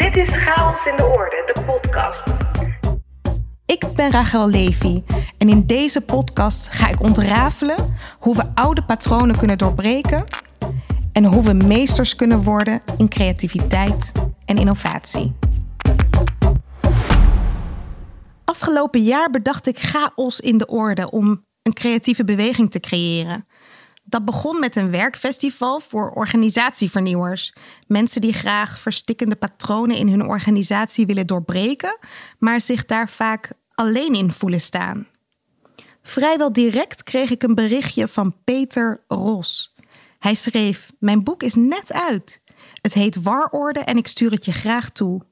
Dit is Chaos in de Orde, de podcast. Ik ben Rachel Levy en in deze podcast ga ik ontrafelen hoe we oude patronen kunnen doorbreken en hoe we meesters kunnen worden in creativiteit en innovatie. Afgelopen jaar bedacht ik chaos in de orde om een creatieve beweging te creëren. Dat begon met een werkfestival voor organisatievernieuwers. Mensen die graag verstikkende patronen in hun organisatie willen doorbreken, maar zich daar vaak alleen in voelen staan. Vrijwel direct kreeg ik een berichtje van Peter Ros. Hij schreef: Mijn boek is net uit. Het heet Warorde en ik stuur het je graag toe.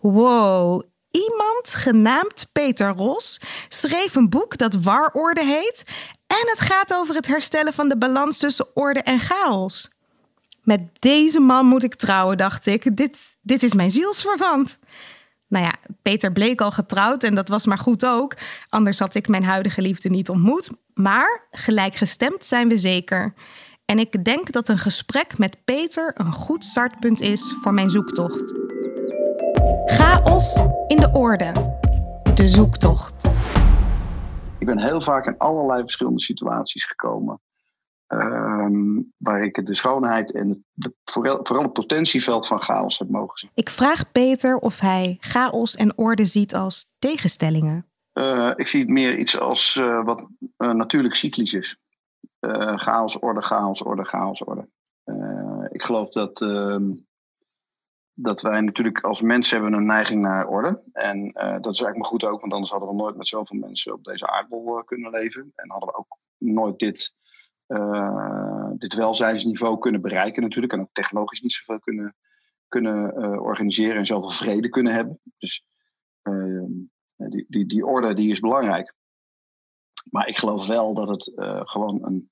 Wow, iemand genaamd Peter Ros schreef een boek dat Warorde heet en het gaat over het herstellen van de balans tussen orde en chaos. Met deze man moet ik trouwen, dacht ik. Dit, dit is mijn zielsverwant. Nou ja, Peter bleek al getrouwd en dat was maar goed ook. Anders had ik mijn huidige liefde niet ontmoet. Maar gelijkgestemd zijn we zeker. En ik denk dat een gesprek met Peter een goed startpunt is voor mijn zoektocht. Chaos in de orde. De zoektocht. Ik ben heel vaak in allerlei verschillende situaties gekomen. ehm, waar ik de schoonheid en de, vooral, vooral het potentieveld van chaos heb mogen zien. Ik vraag Peter of hij chaos en orde ziet als tegenstellingen. Eh, ik zie het meer iets als eh, wat eh, natuurlijk cyclisch is. Chaos, orde, chaos, orde, chaos, orde. Ik geloof dat, ehm, dat wij natuurlijk als mensen hebben een neiging naar orde. En eh, dat is eigenlijk maar goed ook, want anders hadden we nooit met zoveel mensen op deze aardbol eh, kunnen leven. En hadden we ook nooit dit, eh, dit welzijnsniveau kunnen bereiken natuurlijk. En ook technologisch niet zoveel kunnen, kunnen organiseren en zoveel vrede kunnen hebben. Dus die, die, die orde die is belangrijk. Maar ik geloof wel dat het gewoon een,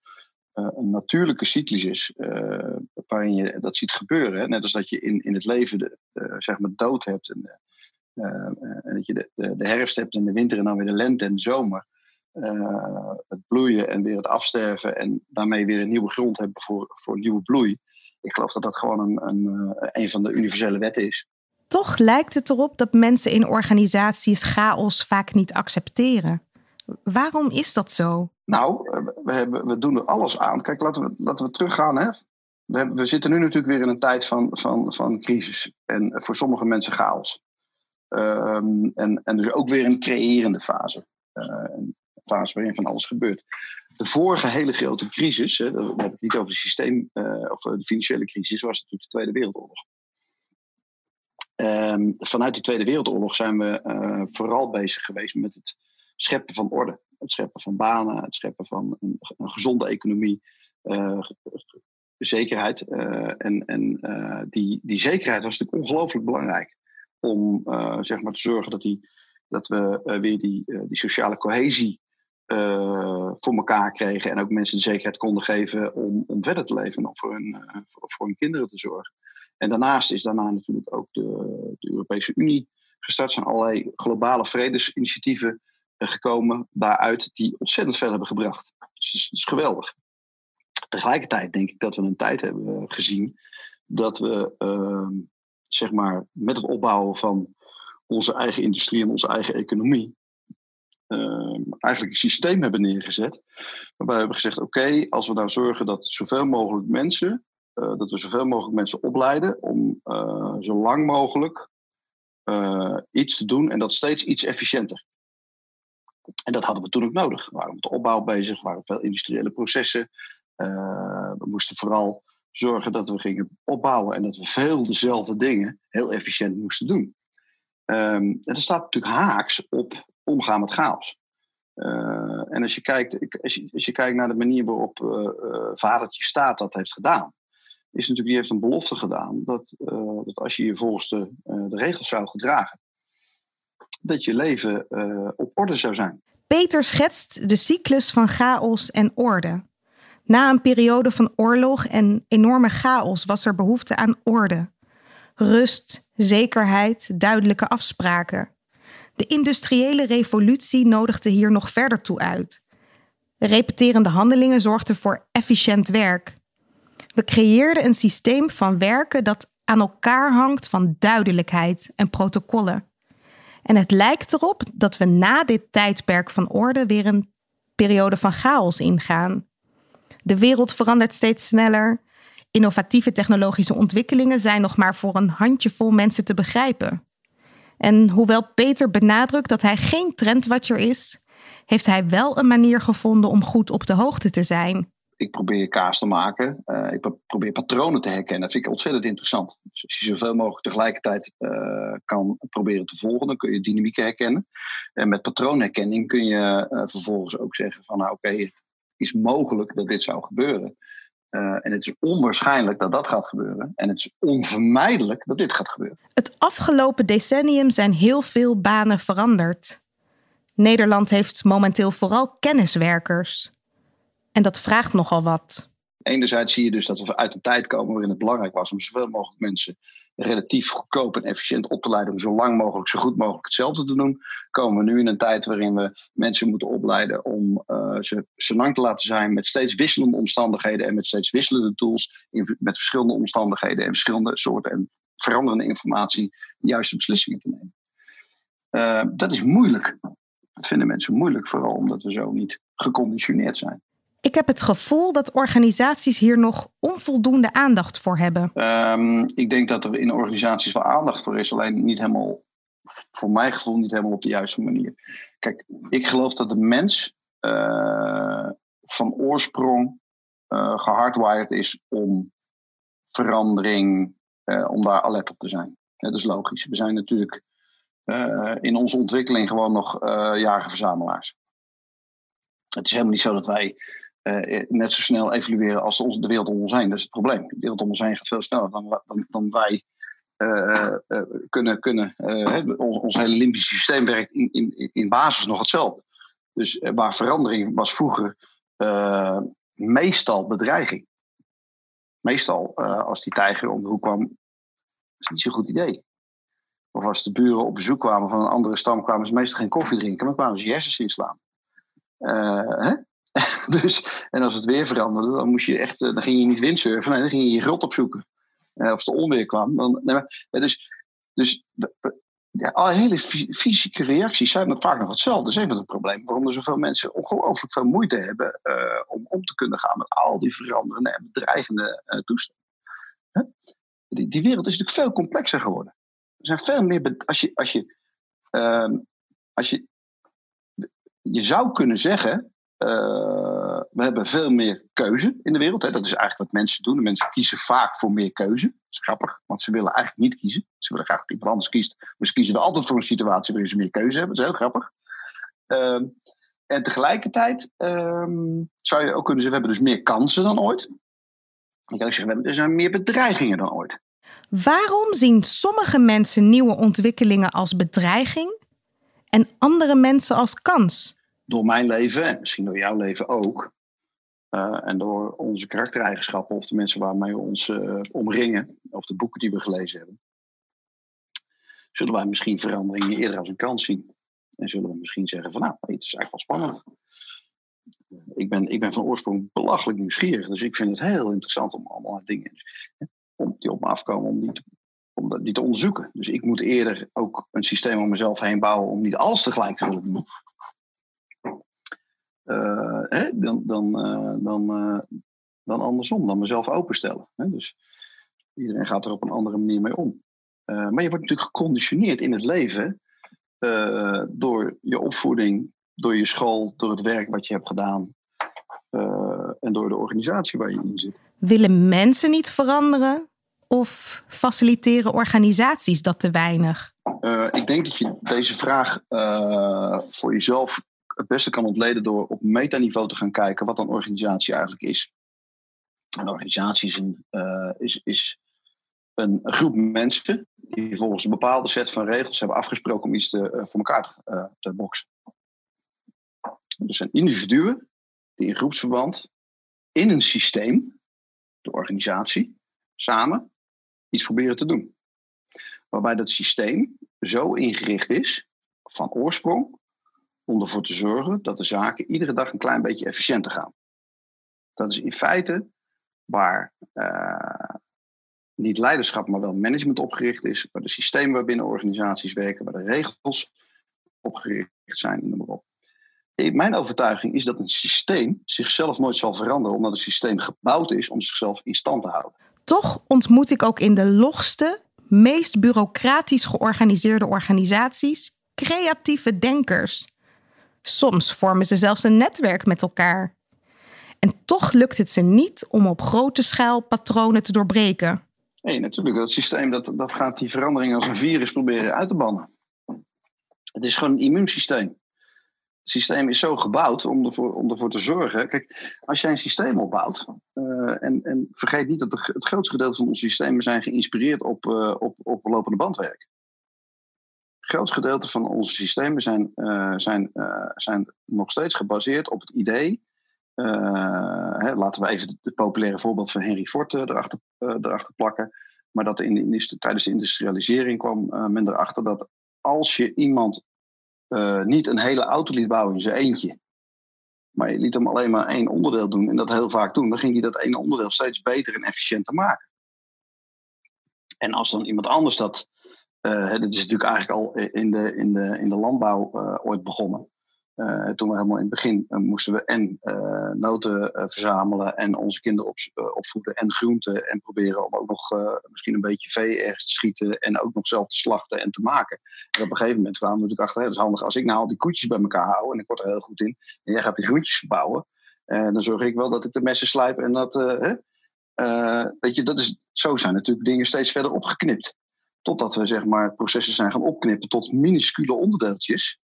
een natuurlijke cyclus is. eh, waarin je dat ziet gebeuren. Hè? Net als dat je in, in het leven de, eh, zeg maar dood hebt. En, eh, eh, en dat je de, de, herfst hebt en de winter en dan weer de lente en de zomer. Eh, het bloeien en weer het afsterven. En daarmee weer een nieuwe grond hebben voor, voor nieuwe bloei. Ik geloof dat dat gewoon een, een, eh, een van de universele wetten is. Toch lijkt het erop dat mensen in organisaties chaos vaak niet accepteren. Waarom is dat zo? Nou, eh, we, hebben, we doen er alles aan. Kijk, laten we, laten we teruggaan. Hè? We, hebben- we zitten nu natuurlijk weer in een tijd van, van, van crisis. En voor sommige mensen chaos. Ehm, en, en dus ook weer een creërende fase. Eh, een fase waarin van alles gebeurt. De vorige hele grote crisis, hè, dan heb ik niet over het systeem eh, of de financiële crisis, was natuurlijk de Tweede Wereldoorlog. Ehm, vanuit die Tweede Wereldoorlog zijn we vooral bezig geweest met het scheppen van orde. Het scheppen van banen, het scheppen van een, een gezonde economie, eh, zekerheid. eh, en en eh, die, die zekerheid was natuurlijk ongelooflijk belangrijk om zeg maar te zorgen dat, die, dat we weer die, die sociale cohesie voor elkaar kregen. En ook mensen de zekerheid konden geven om, om verder te leven en voor hun, voor, voor hun kinderen te zorgen. En daarnaast is daarna natuurlijk ook de, de Europese Unie gestart. Zijn allerlei globale vredesinitiatieven gekomen daaruit die ontzettend veel hebben gebracht. Dus dat is, is geweldig. Tegelijkertijd denk ik dat we een tijd hebben eh, gezien dat we ehm, zeg maar met het opbouwen van onze eigen industrie en onze eigen economie ehm, eigenlijk een systeem hebben neergezet waarbij we hebben gezegd: oké, als we nou zorgen dat zoveel mogelijk mensen, eh, dat we zoveel mogelijk mensen opleiden om eh, zo lang mogelijk eh, iets te doen en dat steeds iets efficiënter. En dat hadden we toen ook nodig. We waren met de opbouw bezig, waren veel industriële processen. Eh, we moesten vooral zorgen dat we gingen opbouwen en dat we veel dezelfde dingen heel efficiënt moesten doen. Ehm, en dat staat natuurlijk haaks op omgaan met chaos. Eh, en als je, kijkt, als, je, als je kijkt naar de manier waarop eh, vadertje staat dat heeft gedaan, is natuurlijk, die heeft een belofte gedaan dat, dat als je je volgens de, de regels zou gedragen, dat je leven eh, op orde zou zijn. Peter schetst de cyclus van chaos en orde. Na een periode van oorlog en enorme chaos was er behoefte aan orde. Rust, zekerheid, duidelijke afspraken. De industriële revolutie nodigde hier nog verder toe uit. Repeterende handelingen zorgden voor efficiënt werk. We creëerden een systeem van werken dat aan elkaar hangt van duidelijkheid en protocollen. En het lijkt erop dat we na dit tijdperk van orde weer een periode van chaos ingaan. De wereld verandert steeds sneller. Innovatieve technologische ontwikkelingen zijn nog maar voor een handjevol mensen te begrijpen. En hoewel Peter benadrukt dat hij geen trendwatcher is, heeft hij wel een manier gevonden om goed op de hoogte te zijn. Ik probeer kaas te maken. Uh, ik probeer patronen te herkennen. Dat vind ik ontzettend interessant. Dus als je zoveel mogelijk tegelijkertijd uh, kan proberen te volgen, dan kun je dynamieken herkennen. En met patroonherkenning kun je uh, vervolgens ook zeggen van nou oké, het is mogelijk dat dit zou gebeuren. en het is onwaarschijnlijk dat dat gaat gebeuren. En het is onvermijdelijk dat dit gaat gebeuren. Het afgelopen decennium zijn heel veel banen veranderd. Nederland heeft momenteel vooral kenniswerkers. En dat vraagt nogal wat. Enerzijds zie je dus dat we uit een tijd komen waarin het belangrijk was om zoveel mogelijk mensen relatief goedkoop en efficiënt op te leiden om zo lang mogelijk, zo goed mogelijk hetzelfde te doen. Komen we nu in een tijd waarin we mensen moeten opleiden om uh, ze lang te laten zijn met steeds wisselende omstandigheden en met steeds wisselende tools, in, met verschillende omstandigheden en verschillende soorten en veranderende informatie, de juiste beslissingen te nemen. Uh, dat is moeilijk. Dat vinden mensen moeilijk, vooral omdat we zo niet geconditioneerd zijn. Ik heb het gevoel dat organisaties hier nog onvoldoende aandacht voor hebben. Um, ik denk dat er in organisaties wel aandacht voor is, alleen niet helemaal, voor mijn gevoel, niet helemaal op de juiste manier. Kijk, ik geloof dat de mens uh, van oorsprong uh, gehardwired is om verandering, uh, om daar alert op te zijn. dat is logisch. We zijn natuurlijk in onze ontwikkeling gewoon nog jager-verzamelaars. Het is helemaal niet zo dat wij uh, net zo snel evolueren als de wereld om ons heen. Dat is het probleem. De wereld om ons heen gaat veel sneller dan, dan, dan wij kunnen. kunnen ons, ons, hele limbische systeem werkt in, in, in basis nog hetzelfde. Dus waar verandering was vroeger meestal bedreiging. Meestal als die tijger om de hoek kwam, is niet zo'n goed idee. Of als de buren op bezoek kwamen van een andere stam, kwamen ze meestal geen koffie drinken, maar kwamen ze je hersens inslaan. Uh? dus, en als het weer veranderde, dan, moest je echt, dan ging je niet windsurfen, nee, dan ging je je grot opzoeken. Uh, als de onweer kwam. Dan, dus dus ja, alle hele fysieke reacties zijn vaak nog hetzelfde. Dat is een van de problemen waarom er zoveel mensen ongelooflijk veel moeite hebben uh, om om te kunnen gaan met al die veranderende en bedreigende toestanden. Die, die wereld is natuurlijk veel complexer geworden. Er zijn veel meer. Als je, als je, uh, als je, je zou kunnen zeggen. Uh, we hebben veel meer keuze in de wereld. Hè. Dat is eigenlijk wat mensen doen. De mensen kiezen vaak voor meer keuze. Dat is grappig, want ze willen eigenlijk niet kiezen. Ze willen graag dat iemand anders kiest. Maar ze kiezen er altijd voor een situatie waarin ze meer keuze hebben. Dat is heel grappig. Uh, en tegelijkertijd ehm, zou je ook kunnen zeggen: we hebben dus meer kansen dan ooit. Ik zeggen: er zijn meer bedreigingen dan ooit. Waarom zien sommige mensen nieuwe ontwikkelingen als bedreiging en andere mensen als kans? Door mijn leven en misschien door jouw leven ook. Uh, en door onze karaktereigenschappen of de mensen waarmee we ons uh, omringen, of de boeken die we gelezen hebben, zullen wij misschien veranderingen eerder als een kans zien. En zullen we misschien zeggen van nou, het is eigenlijk wel spannend. Ik ben, ik ben van oorsprong belachelijk nieuwsgierig, dus ik vind het heel interessant om allemaal dingen om, die op me afkomen om die, te, om die te onderzoeken. Dus ik moet eerder ook een systeem om mezelf heen bouwen om niet alles tegelijk te willen doen. Uh, hè, dan, dan, uh, dan, uh, dan andersom, dan mezelf openstellen. Hè? Dus iedereen gaat er op een andere manier mee om. maar je wordt natuurlijk geconditioneerd in het leven door je opvoeding, door je school, door het werk wat je hebt gedaan en door de organisatie waar je in zit. Willen mensen niet veranderen? Of faciliteren organisaties dat te weinig? Uh, ik denk dat je deze vraag uh, voor jezelf het beste kan ontleden door op metaniveau te gaan kijken wat een organisatie eigenlijk is. Een organisatie is een, uh, is, is een groep mensen die volgens een bepaalde set van regels hebben afgesproken om iets te, voor elkaar te, te boksen. Dus zijn individuen die in groepsverband in een systeem, de organisatie, samen iets proberen te doen. Waarbij dat systeem zo ingericht is, van oorsprong, om ervoor te zorgen dat de zaken iedere dag een klein beetje efficiënter gaan. Dat is in feite waar, uh, niet leiderschap, maar wel management opgericht is, waar de systemen waarbinnen organisaties werken, waar de regels opgericht zijn, noem op. Mijn overtuiging is dat een systeem zichzelf nooit zal veranderen, omdat het systeem gebouwd is om zichzelf in stand te houden. Toch ontmoet ik ook in de logste, meest bureaucratisch georganiseerde organisaties creatieve denkers. Soms vormen ze zelfs een netwerk met elkaar. En toch lukt het ze niet om op grote schaal patronen te doorbreken. Nee, natuurlijk. Dat systeem dat, dat gaat die verandering als een virus proberen uit te bannen. Het is gewoon een immuunsysteem. Het systeem is zo gebouwd om ervoor, om ervoor te zorgen. Kijk, als jij een systeem opbouwt. Uh, en, en vergeet niet dat het grootste gedeelte van onze systemen zijn geïnspireerd op, uh, op, op lopende bandwerk. Grootste gedeelte van onze systemen zijn, uh, zijn, zijn nog steeds gebaseerd op het idee uh, hè, laten we even het populaire voorbeeld van Henry Ford erachter, erachter, plakken. Maar dat in de, tijdens de industrialisering kwam men erachter dat als je iemand niet een hele auto liet bouwen in zijn eentje, maar je liet hem alleen maar één onderdeel doen en dat heel vaak doen, dan ging hij dat ene onderdeel steeds beter en efficiënter maken. En als dan iemand anders dat, dit is natuurlijk eigenlijk al in de, in de, in de landbouw ooit begonnen. Uh, toen we helemaal in het begin uh, moesten we en uh, noten verzamelen en onze kinderen op, opvoeden en groenten en proberen om ook nog misschien een beetje vee ergens te schieten en ook nog zelf te slachten en te maken. En op een gegeven moment kwamen we natuurlijk achter, het is handig als ik nou al die koetjes bij elkaar hou en ik word er heel goed in en jij gaat die groentjes verbouwen, dan zorg ik wel dat ik de messen slijp en dat, weet je, dat is, zo zijn natuurlijk dingen steeds verder opgeknipt. Totdat we zeg maar processen zijn gaan opknippen tot minuscule onderdeeltjes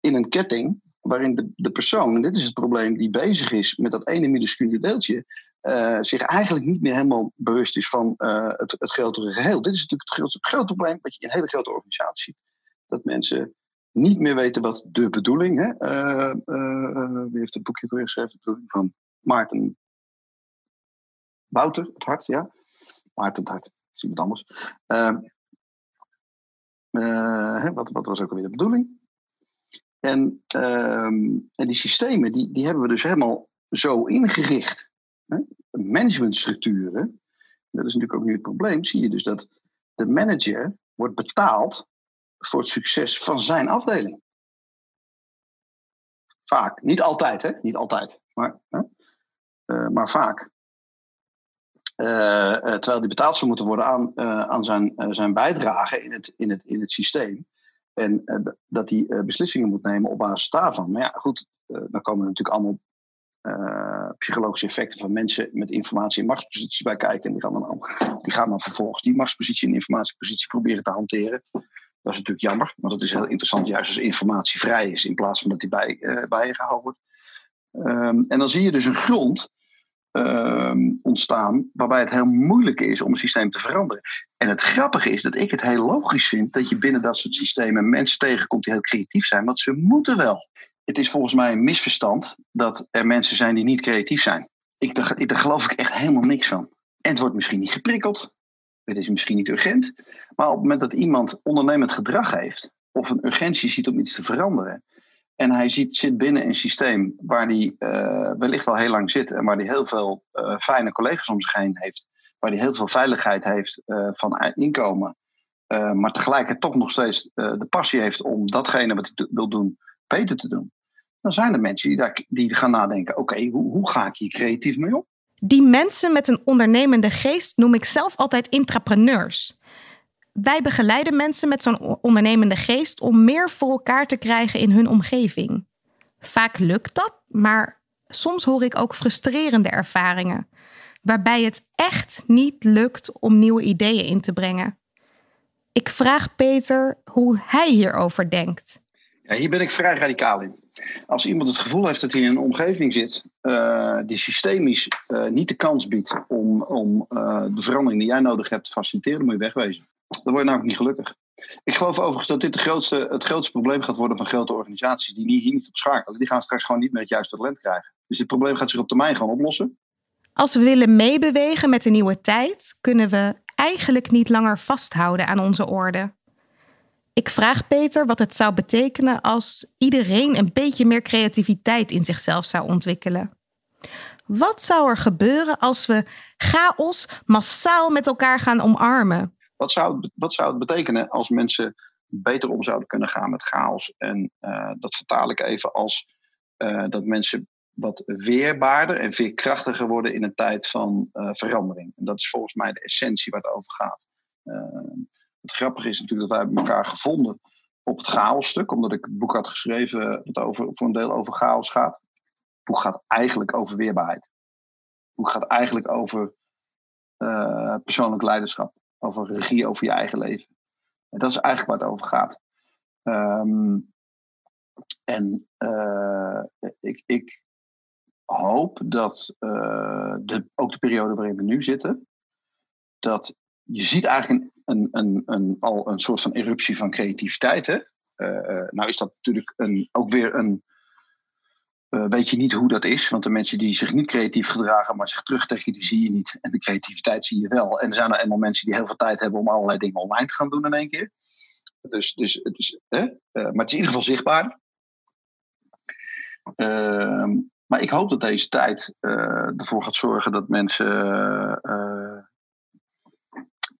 in een ketting waarin de, de persoon, en dit is het probleem, die bezig is met dat ene minuscule deeltje, uh, zich eigenlijk niet meer helemaal bewust is van uh, het, het grotere geheel. Dit is natuurlijk het grootste, grote probleem wat je in een hele grote organisatie ziet. Dat mensen niet meer weten wat de bedoeling, hè? Uh, wie heeft het boekje weer geschreven, de bedoeling van Maarten Wouter, het hart, ja. Maarten het hart, dat is iemand anders. Ehm, wat, wat was ook alweer de bedoeling? En, ehm, en die systemen, die, die hebben we dus helemaal zo ingericht. Managementstructuren, dat is natuurlijk ook nu het probleem, zie je dus dat de manager wordt betaald voor het succes van zijn afdeling. Vaak, niet altijd, hè? Niet altijd, maar, hè? Uh, maar vaak. Uh, uh, terwijl die betaald zou moeten worden aan, aan zijn, zijn bijdrage in het, in, het, in het systeem. En uh, dat hij uh, beslissingen moet nemen op basis daarvan. Maar ja, goed, uh, dan komen er natuurlijk allemaal psychologische effecten van mensen met informatie- en machtsposities bij kijken. En die gaan, dan, die gaan dan vervolgens die machtspositie en informatiepositie proberen te hanteren. Dat is natuurlijk jammer, maar dat is heel interessant juist als informatie vrij is in plaats van dat die bij, bijgehouden wordt. Um, en dan zie je dus een grond Ehm, ontstaan, waarbij het heel moeilijk is om een systeem te veranderen. En het grappige is dat ik het heel logisch vind dat je binnen dat soort systemen mensen tegenkomt die heel creatief zijn, want ze moeten wel. Het is volgens mij een misverstand dat er mensen zijn die niet creatief zijn. Ik, daar, daar geloof ik echt helemaal niks van. En het wordt misschien niet geprikkeld, het is misschien niet urgent, maar op het moment dat iemand ondernemend gedrag heeft of een urgentie ziet om iets te veranderen, en hij zit binnen een systeem waar hij uh, wellicht al heel lang zit en waar hij heel veel uh, fijne collega's om zich heen heeft. Waar hij heel veel veiligheid heeft uh, van inkomen. maar tegelijkertijd toch nog steeds de passie heeft om datgene wat hij wil doen beter te doen. Dan zijn er mensen die, die gaan nadenken: oké, hoe, hoe ga ik hier creatief mee om? Die mensen met een ondernemende geest noem ik zelf altijd intrapreneurs. Wij begeleiden mensen met zo'n ondernemende geest om meer voor elkaar te krijgen in hun omgeving. Vaak lukt dat, maar soms hoor ik ook frustrerende ervaringen, waarbij het echt niet lukt om nieuwe ideeën in te brengen. Ik vraag Peter hoe hij hierover denkt. Ja, hier ben ik vrij radicaal in. Als iemand het gevoel heeft dat hij in een omgeving zit uh, die systemisch uh, niet de kans biedt om, om uh, de verandering die jij nodig hebt te faciliteren, moet je wegwezen. Dan word je namelijk niet gelukkig. Ik geloof overigens dat dit de grootste, het grootste probleem gaat worden van grote organisaties die hier niet op schakelen. Die gaan straks gewoon niet meer het juiste talent krijgen. Dus dit probleem gaat zich op termijn gaan oplossen. Als we willen meebewegen met de nieuwe tijd, kunnen we eigenlijk niet langer vasthouden aan onze orde. Ik vraag Peter wat het zou betekenen als iedereen een beetje meer creativiteit in zichzelf zou ontwikkelen. Wat zou er gebeuren als we chaos massaal met elkaar gaan omarmen? Wat zou, het, wat zou het betekenen als mensen beter om zouden kunnen gaan met chaos? En uh, dat vertaal ik even als uh, dat mensen wat weerbaarder en veerkrachtiger worden in een tijd van uh, verandering. En dat is volgens mij de essentie waar het over gaat. het grappige is natuurlijk dat wij elkaar gevonden op het chaosstuk, omdat ik het boek had geschreven dat over, voor een deel over chaos gaat. Het boek gaat eigenlijk over weerbaarheid. Het boek gaat eigenlijk over persoonlijk leiderschap, over regie over je eigen leven. En dat is eigenlijk waar het over gaat. Um, en uh, ik, ik, hoop dat uh, de, ook de periode waarin we nu zitten, dat je ziet eigenlijk een, een, een, al een soort van eruptie van creativiteit. Hè? Uh, nou is dat natuurlijk ook weer een. Uh, weet je niet hoe dat is, want de mensen die zich niet creatief gedragen, maar zich terugtrekken, die zie je niet. En de creativiteit zie je wel. En er zijn er eenmaal mensen die heel veel tijd hebben om allerlei dingen online te gaan doen in één keer. Dus, dus het is, uh, maar het is in ieder geval zichtbaar. Ehm, maar ik hoop dat deze tijd ervoor gaat zorgen dat mensen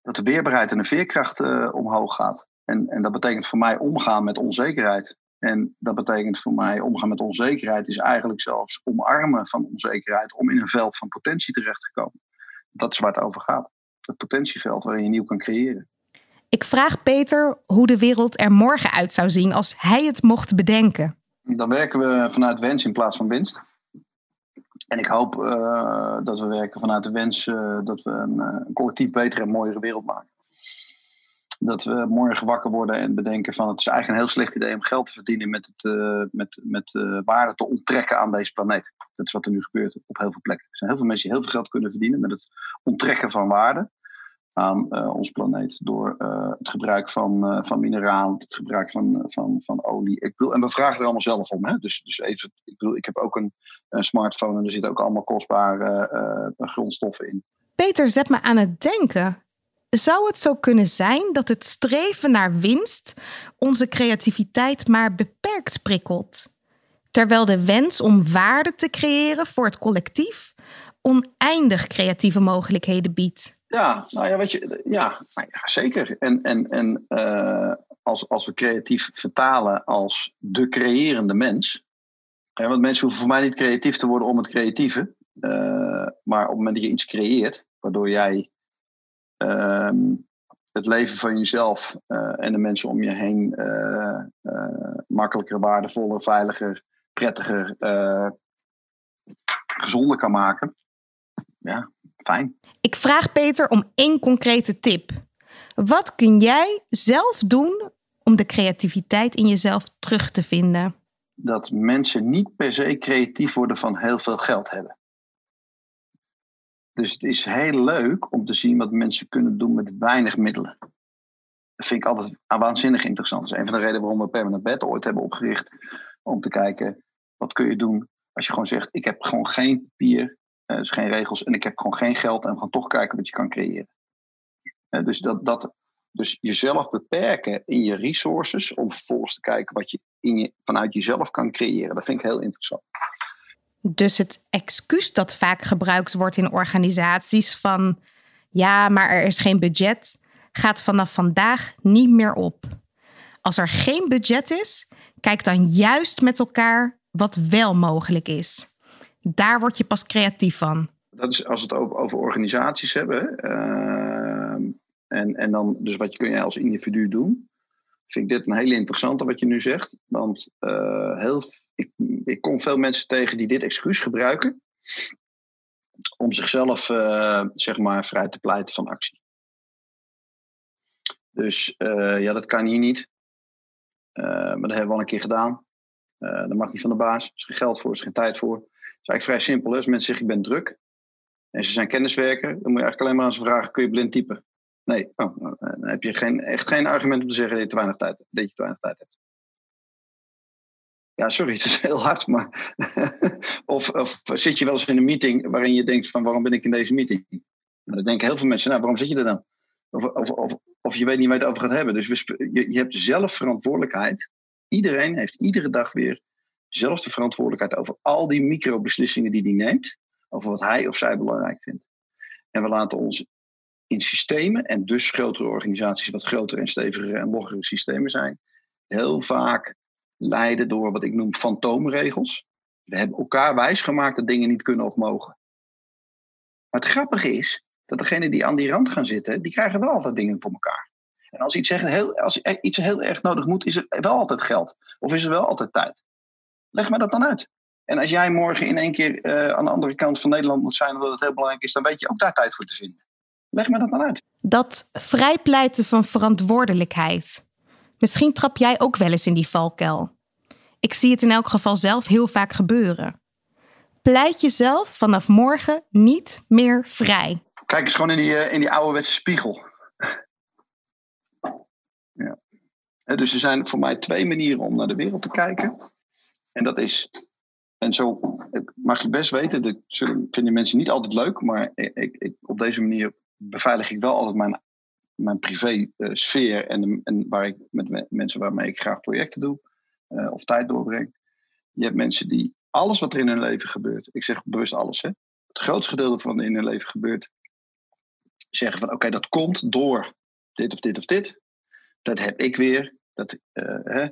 dat de weerbaarheid en de veerkracht omhoog gaat. En, en dat betekent voor mij omgaan met onzekerheid. En dat betekent voor mij omgaan met onzekerheid is eigenlijk zelfs omarmen van onzekerheid om in een veld van potentie terecht te komen. Dat is waar het over gaat. Het potentieveld waarin je nieuw kan creëren. Ik vraag Peter hoe de wereld er morgen uit zou zien als hij het mocht bedenken. Dan werken we vanuit wens in plaats van winst. En ik hoop uh, dat we werken vanuit de wens uh, dat we een, uh, een, collectief betere en mooiere wereld maken. Dat we morgen wakker worden en bedenken van het is eigenlijk een heel slecht idee om geld te verdienen met, het, met, met waarde te onttrekken aan deze planeet. Dat is wat er nu gebeurt op heel veel plekken. Er zijn heel veel mensen die heel veel geld kunnen verdienen met het onttrekken van waarde aan uh, ons planeet. Door het gebruik van, van mineraal, het gebruik van, van, van olie. Ik bedoel, en we vragen er allemaal zelf om. Hè? Dus, dus even, ik bedoel, ik heb ook een, een smartphone en er zitten ook allemaal kostbare grondstoffen in. Peter zet me aan het denken. Zou het zo kunnen zijn dat het streven naar winst onze creativiteit maar beperkt prikkelt? Terwijl de wens om waarde te creëren voor het collectief oneindig creatieve mogelijkheden biedt. Ja, nou ja, weet je, ja, nou ja zeker. En, en, en uh, als, als we creatief vertalen als de creërende mens. Hè, want mensen hoeven voor mij niet creatief te worden om het creatieve. Uh, maar op het moment dat je iets creëert, waardoor jij uh, het leven van jezelf uh, en de mensen om je heen makkelijker, waardevoller, veiliger, prettiger, gezonder kan maken. Ja, fijn. Ik vraag Peter om één concrete tip. Wat kun jij zelf doen om de creativiteit in jezelf terug te vinden? Dat mensen niet per se creatief worden van heel veel geld hebben. Dus het is heel leuk om te zien wat mensen kunnen doen met weinig middelen. Dat vind ik altijd waanzinnig interessant. Dat is een van de redenen waarom we Permanent Bed ooit hebben opgericht. Om te kijken, wat kun je doen als je gewoon zegt, ik heb gewoon geen papier, uh, dus geen regels. En ik heb gewoon geen geld en we gaan toch kijken wat je kan creëren. Uh, dus, dat, dat, dus jezelf beperken in je resources om vervolgens te kijken wat je, in je vanuit jezelf kan creëren. Dat vind ik heel interessant. Dus het excuus dat vaak gebruikt wordt in organisaties van ja, maar er is geen budget, gaat vanaf vandaag niet meer op. Als er geen budget is, kijk dan juist met elkaar wat wel mogelijk is. Daar word je pas creatief van. Dat is als we het over, organisaties hebben. Uh, en, en dan, dus wat kun je als individu doen? Vind ik dit een hele interessante wat je nu zegt. Want uh, heel, ik, kom veel mensen tegen die dit excuus gebruiken. Om zichzelf uh, zeg maar vrij te pleiten van actie. Dus uh, ja, dat kan hier niet. maar dat hebben we al een keer gedaan. dat mag niet van de baas. Er is geen geld voor, er is geen tijd voor is eigenlijk vrij simpel. Als mensen zeggen ik ben druk en ze zijn kenniswerker, dan moet je eigenlijk alleen maar aan ze vragen, kun je blind typen? Nee, oh, nou, dan heb je geen, echt geen argument om te zeggen dat je te weinig tijd, dat je te weinig tijd hebt. Ja, sorry, het is heel hard, maar. of, of, zit je wel eens in een meeting waarin je denkt: van waarom ben ik in deze meeting? Nou, dan denken heel veel mensen: nou, waarom zit je er dan? Of, of, of, of je weet niet waar je het over gaat hebben. Dus je, je hebt zelf verantwoordelijkheid. Iedereen heeft iedere dag weer zelf de verantwoordelijkheid over al die microbeslissingen die hij neemt. over wat hij of zij belangrijk vindt. En we laten ons in systemen, en dus grotere organisaties, wat grotere en stevigere en loggere systemen zijn, heel vaak leiden door wat ik noem fantoomregels. We hebben elkaar wijsgemaakt dat dingen niet kunnen of mogen. Maar het grappige is dat degenen die aan die rand gaan zitten, die krijgen wel altijd dingen voor elkaar. En als iets, heel, als iets heel erg nodig moet, is er wel altijd geld. Of is er wel altijd tijd. Leg mij dat dan uit. En als jij morgen in één keer uh, aan de andere kant van Nederland moet zijn omdat het heel belangrijk is, dan weet je ook daar tijd voor te vinden. Leg me dat dan uit. Dat vrijpleiten van verantwoordelijkheid. Misschien trap jij ook wel eens in die valkuil. Ik zie het in elk geval zelf heel vaak gebeuren. Pleit jezelf vanaf morgen niet meer vrij. Kijk eens gewoon in die, uh, in die ouderwetse spiegel. ja. Dus er zijn voor mij twee manieren om naar de wereld te kijken. En dat is, en zo mag je best weten, dat vinden mensen niet altijd leuk, maar ik, ik, op deze manier beveilig ik wel altijd mijn, mijn privé uh, sfeer en, en waar ik met mensen waarmee ik graag projecten doe uh, of tijd doorbreng. Je hebt mensen die alles wat er in hun leven gebeurt, ik zeg bewust alles, hè, het grootste gedeelte van in hun leven gebeurt, zeggen van oké, dat komt door dit of dit of dit. Dat heb ik weer. Dat, uh, hè.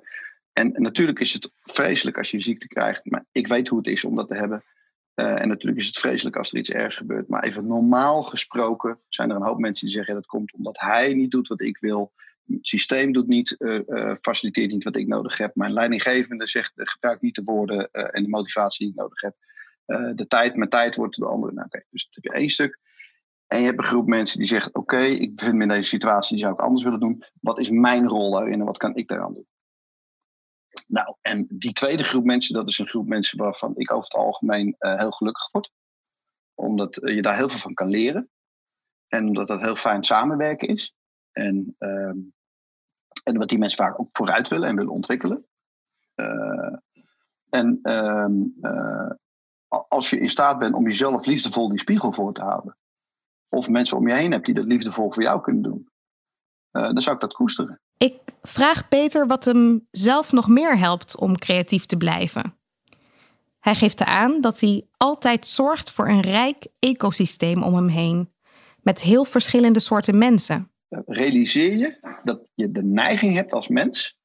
En, natuurlijk is het vreselijk als je een ziekte krijgt, maar ik weet hoe het is om dat te hebben. Uh, en natuurlijk is het vreselijk als er iets ergs gebeurt. Maar even normaal gesproken zijn er een hoop mensen die zeggen: dat komt omdat hij niet doet wat ik wil. Het systeem doet niet, uh, faciliteert niet wat ik nodig heb. Mijn leidinggevende zegt: gebruik niet de woorden en de motivatie die ik nodig heb. de tijd, mijn tijd wordt de andere. Nou, okay, dus dat heb je één stuk. En je hebt een groep mensen die zeggen: Oké, ik bevind me in deze situatie, die zou ik anders willen doen. Wat is mijn rol daarin en wat kan ik daaraan doen? Nou, en die tweede groep mensen, dat is een groep mensen waarvan ik over het algemeen uh, heel gelukkig word. Omdat uh, je daar heel veel van kan leren. En omdat dat heel fijn samenwerken is. En, uh, en wat die mensen vaak ook vooruit willen en willen ontwikkelen. Uh, en ehm, als je in staat bent om jezelf liefdevol die spiegel voor te houden. Of mensen om je heen hebt die dat liefdevol voor jou kunnen doen. dan zou ik dat koesteren. Ik vraag Peter wat hem zelf nog meer helpt om creatief te blijven. Hij geeft aan dat hij altijd zorgt voor een rijk ecosysteem om hem heen, met heel verschillende soorten mensen. Realiseer je dat je de neiging hebt als mens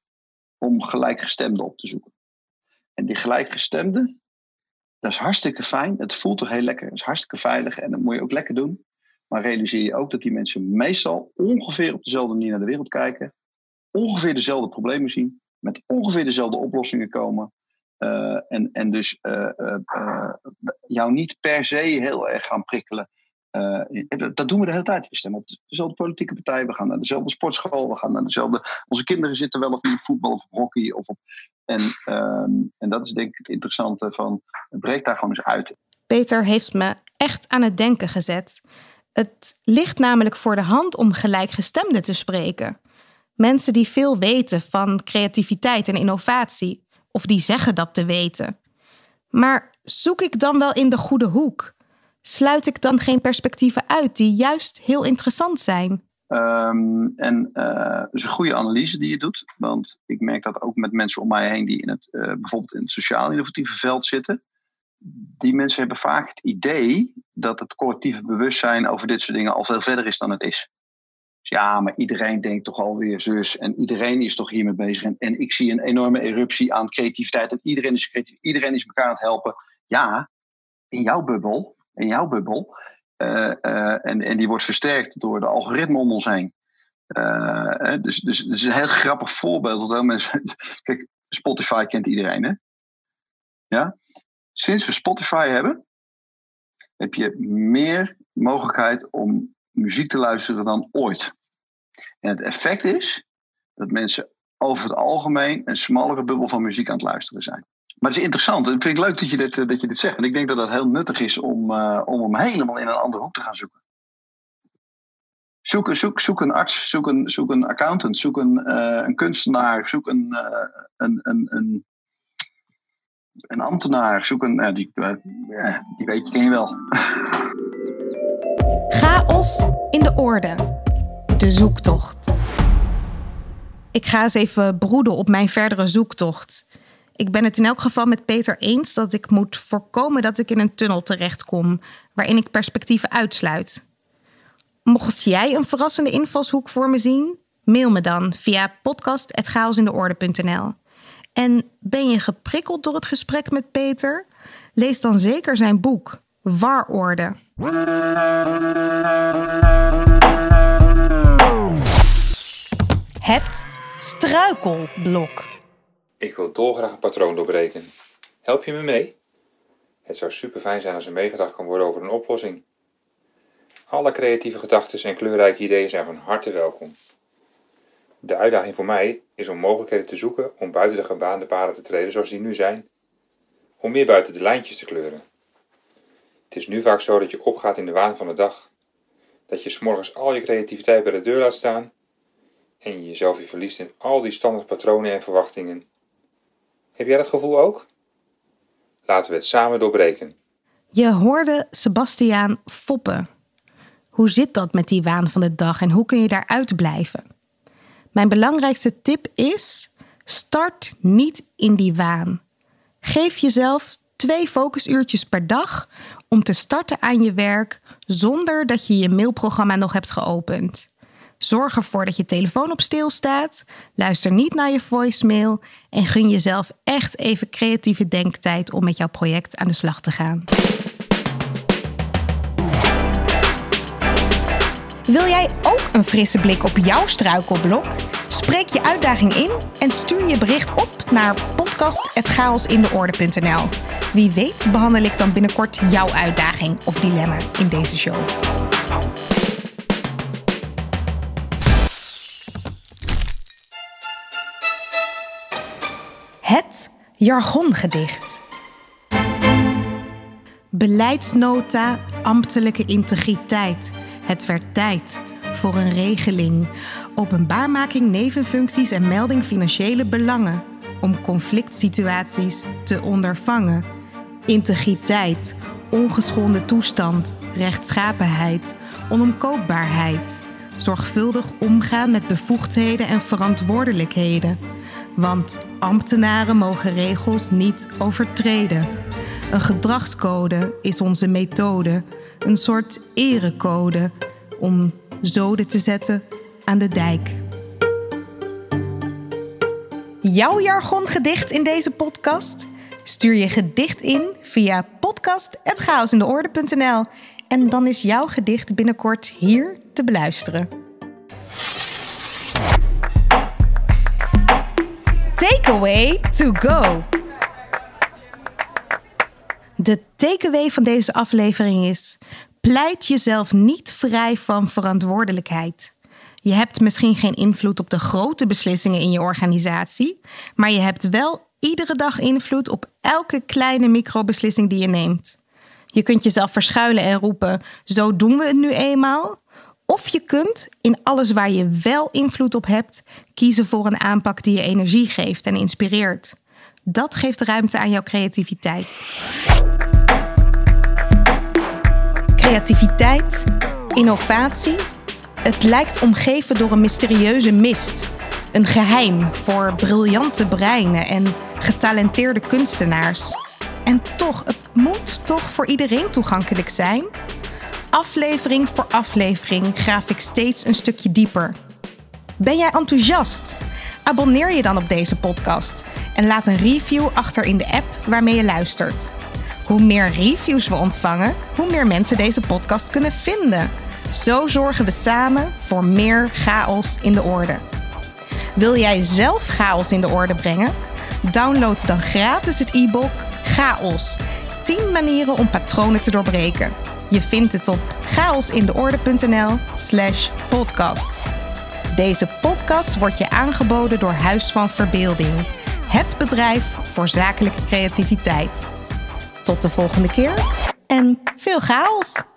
om gelijkgestemden op te zoeken. En die gelijkgestemden, dat is hartstikke fijn. Het voelt toch heel lekker. Het is hartstikke veilig en dat moet je ook lekker doen. Maar realiseer je ook dat die mensen meestal ongeveer op dezelfde manier naar de wereld kijken ongeveer dezelfde problemen zien, met ongeveer dezelfde oplossingen komen. Uh, en, en dus uh, uh, jou niet per se heel erg gaan prikkelen. Dat, dat, doen we de hele tijd. We stemmen op dezelfde politieke partij, we gaan naar dezelfde sportschool, we gaan naar dezelfde. Onze kinderen zitten wel of niet op voetbal of hockey. Of op, en, ehm, en dat is denk ik het interessante van. Breek daar gewoon eens uit. Peter heeft me echt aan het denken gezet. Het ligt namelijk voor de hand om gelijkgestemden te spreken. Mensen die veel weten van creativiteit en innovatie, of die zeggen dat te weten. Maar zoek ik dan wel in de goede hoek? Sluit ik dan geen perspectieven uit die juist heel interessant zijn? Um, en uh, is een goede analyse die je doet. Want ik merk dat ook met mensen om mij heen die in het, uh, bijvoorbeeld in het sociaal-innovatieve veld zitten. Die mensen hebben vaak het idee dat het collectieve bewustzijn over dit soort dingen al veel verder is dan het is ja, maar iedereen denkt toch alweer zus en iedereen is toch hiermee bezig. En, en ik zie een enorme eruptie aan creativiteit en iedereen is creatief, iedereen is elkaar aan het helpen. Ja, in jouw bubbel, in jouw bubbel. Uh, uh, en, en die wordt versterkt door de algoritme om ons heen. Uh, dus, dus het is een heel grappig voorbeeld. Dat heel mensen, kijk, Spotify kent iedereen, hè? Ja? Sinds we Spotify hebben, heb je meer mogelijkheid om muziek te luisteren dan ooit. En het effect is dat mensen over het algemeen een smallere bubbel van muziek aan het luisteren zijn. Maar het is interessant. En vind ik leuk dat je dit, eh, dat je dit zegt. En ik denk dat het heel nuttig is om, uh, om hem helemaal in een andere hoek te gaan zoeken. Zoek, zoek, zoek een arts, zoek een, zoek een accountant, zoek een, uh, een kunstenaar, zoek een, een, een, een, een, ambtenaar, zoek een. die, die weet je, ken je wel. Chaos in de orde. De zoektocht. Ik ga eens even broeden op mijn verdere zoektocht. Ik ben het in elk geval met Peter eens dat ik moet voorkomen dat ik in een tunnel terechtkom waarin ik perspectieven uitsluit. Mocht jij een verrassende invalshoek voor me zien, mail me dan via podcast.chaosindeorde.nl. En ben je geprikkeld door het gesprek met Peter? Lees dan zeker zijn boek Warorde. Het struikelblok. Ik wil dolgraag een patroon doorbreken. Help je me mee? Het zou super fijn zijn als er meegedacht kan worden over een oplossing. Alle creatieve gedachten en kleurrijke ideeën zijn van harte welkom. De uitdaging voor mij is om mogelijkheden te zoeken om buiten de gebaande paden te treden zoals die nu zijn. Om meer buiten de lijntjes te kleuren. Het is nu vaak zo dat je opgaat in de waan van de dag. Dat je s'morgens al je creativiteit bij de deur laat staan en je jezelf je verliest in al die standaard patronen en verwachtingen. Heb jij dat gevoel ook? Laten we het samen doorbreken. Je hoorde Sebastiaan foppen. Hoe zit dat met die waan van de dag en hoe kun je daaruit blijven? Mijn belangrijkste tip is: start niet in die waan. Geef jezelf twee focusuurtjes per dag om te starten aan je werk zonder dat je je mailprogramma nog hebt geopend. Zorg ervoor dat je telefoon op stil staat. Luister niet naar je voicemail. En gun jezelf echt even creatieve denktijd om met jouw project aan de slag te gaan. Wil jij ook een frisse blik op jouw struikelblok? Spreek je uitdaging in en stuur je bericht op naar podcast.chaosindeorde.nl. Wie weet behandel ik dan binnenkort jouw uitdaging of dilemma in deze show. Het jargongedicht. Beleidsnota ambtelijke integriteit. Het werd tijd voor een regeling. Openbaarmaking nevenfuncties en melding financiële belangen. Om conflict situaties te ondervangen. Integriteit, ongeschonden toestand, rechtschapenheid, onomkoopbaarheid. Zorgvuldig omgaan met bevoegdheden en verantwoordelijkheden. Want ambtenaren mogen regels niet overtreden. Een gedragscode is onze methode, een soort erecode om zoden te zetten aan de dijk. Jouw jargongedicht in deze podcast? Stuur je gedicht in via podcast.chaosindeorde.nl en dan is jouw gedicht binnenkort hier te beluisteren. Takeaway to go. De takeaway van deze aflevering is: pleit jezelf niet vrij van verantwoordelijkheid. Je hebt misschien geen invloed op de grote beslissingen in je organisatie, maar je hebt wel iedere dag invloed op elke kleine microbeslissing die je neemt. Je kunt jezelf verschuilen en roepen: zo doen we het nu eenmaal. Of je kunt in alles waar je wel invloed op hebt, kiezen voor een aanpak die je energie geeft en inspireert. Dat geeft ruimte aan jouw creativiteit. Creativiteit, innovatie. Het lijkt omgeven door een mysterieuze mist. Een geheim voor briljante breinen en getalenteerde kunstenaars. En toch, het moet toch voor iedereen toegankelijk zijn? Aflevering voor aflevering graaf ik steeds een stukje dieper. Ben jij enthousiast? Abonneer je dan op deze podcast en laat een review achter in de app waarmee je luistert. Hoe meer reviews we ontvangen, hoe meer mensen deze podcast kunnen vinden. Zo zorgen we samen voor meer chaos in de orde. Wil jij zelf chaos in de orde brengen? Download dan gratis het e-book Chaos. 10 manieren om patronen te doorbreken. Je vindt het op chaosindeorde.nl/slash podcast. Deze podcast wordt je aangeboden door Huis van Verbeelding, het bedrijf voor zakelijke creativiteit. Tot de volgende keer en veel chaos!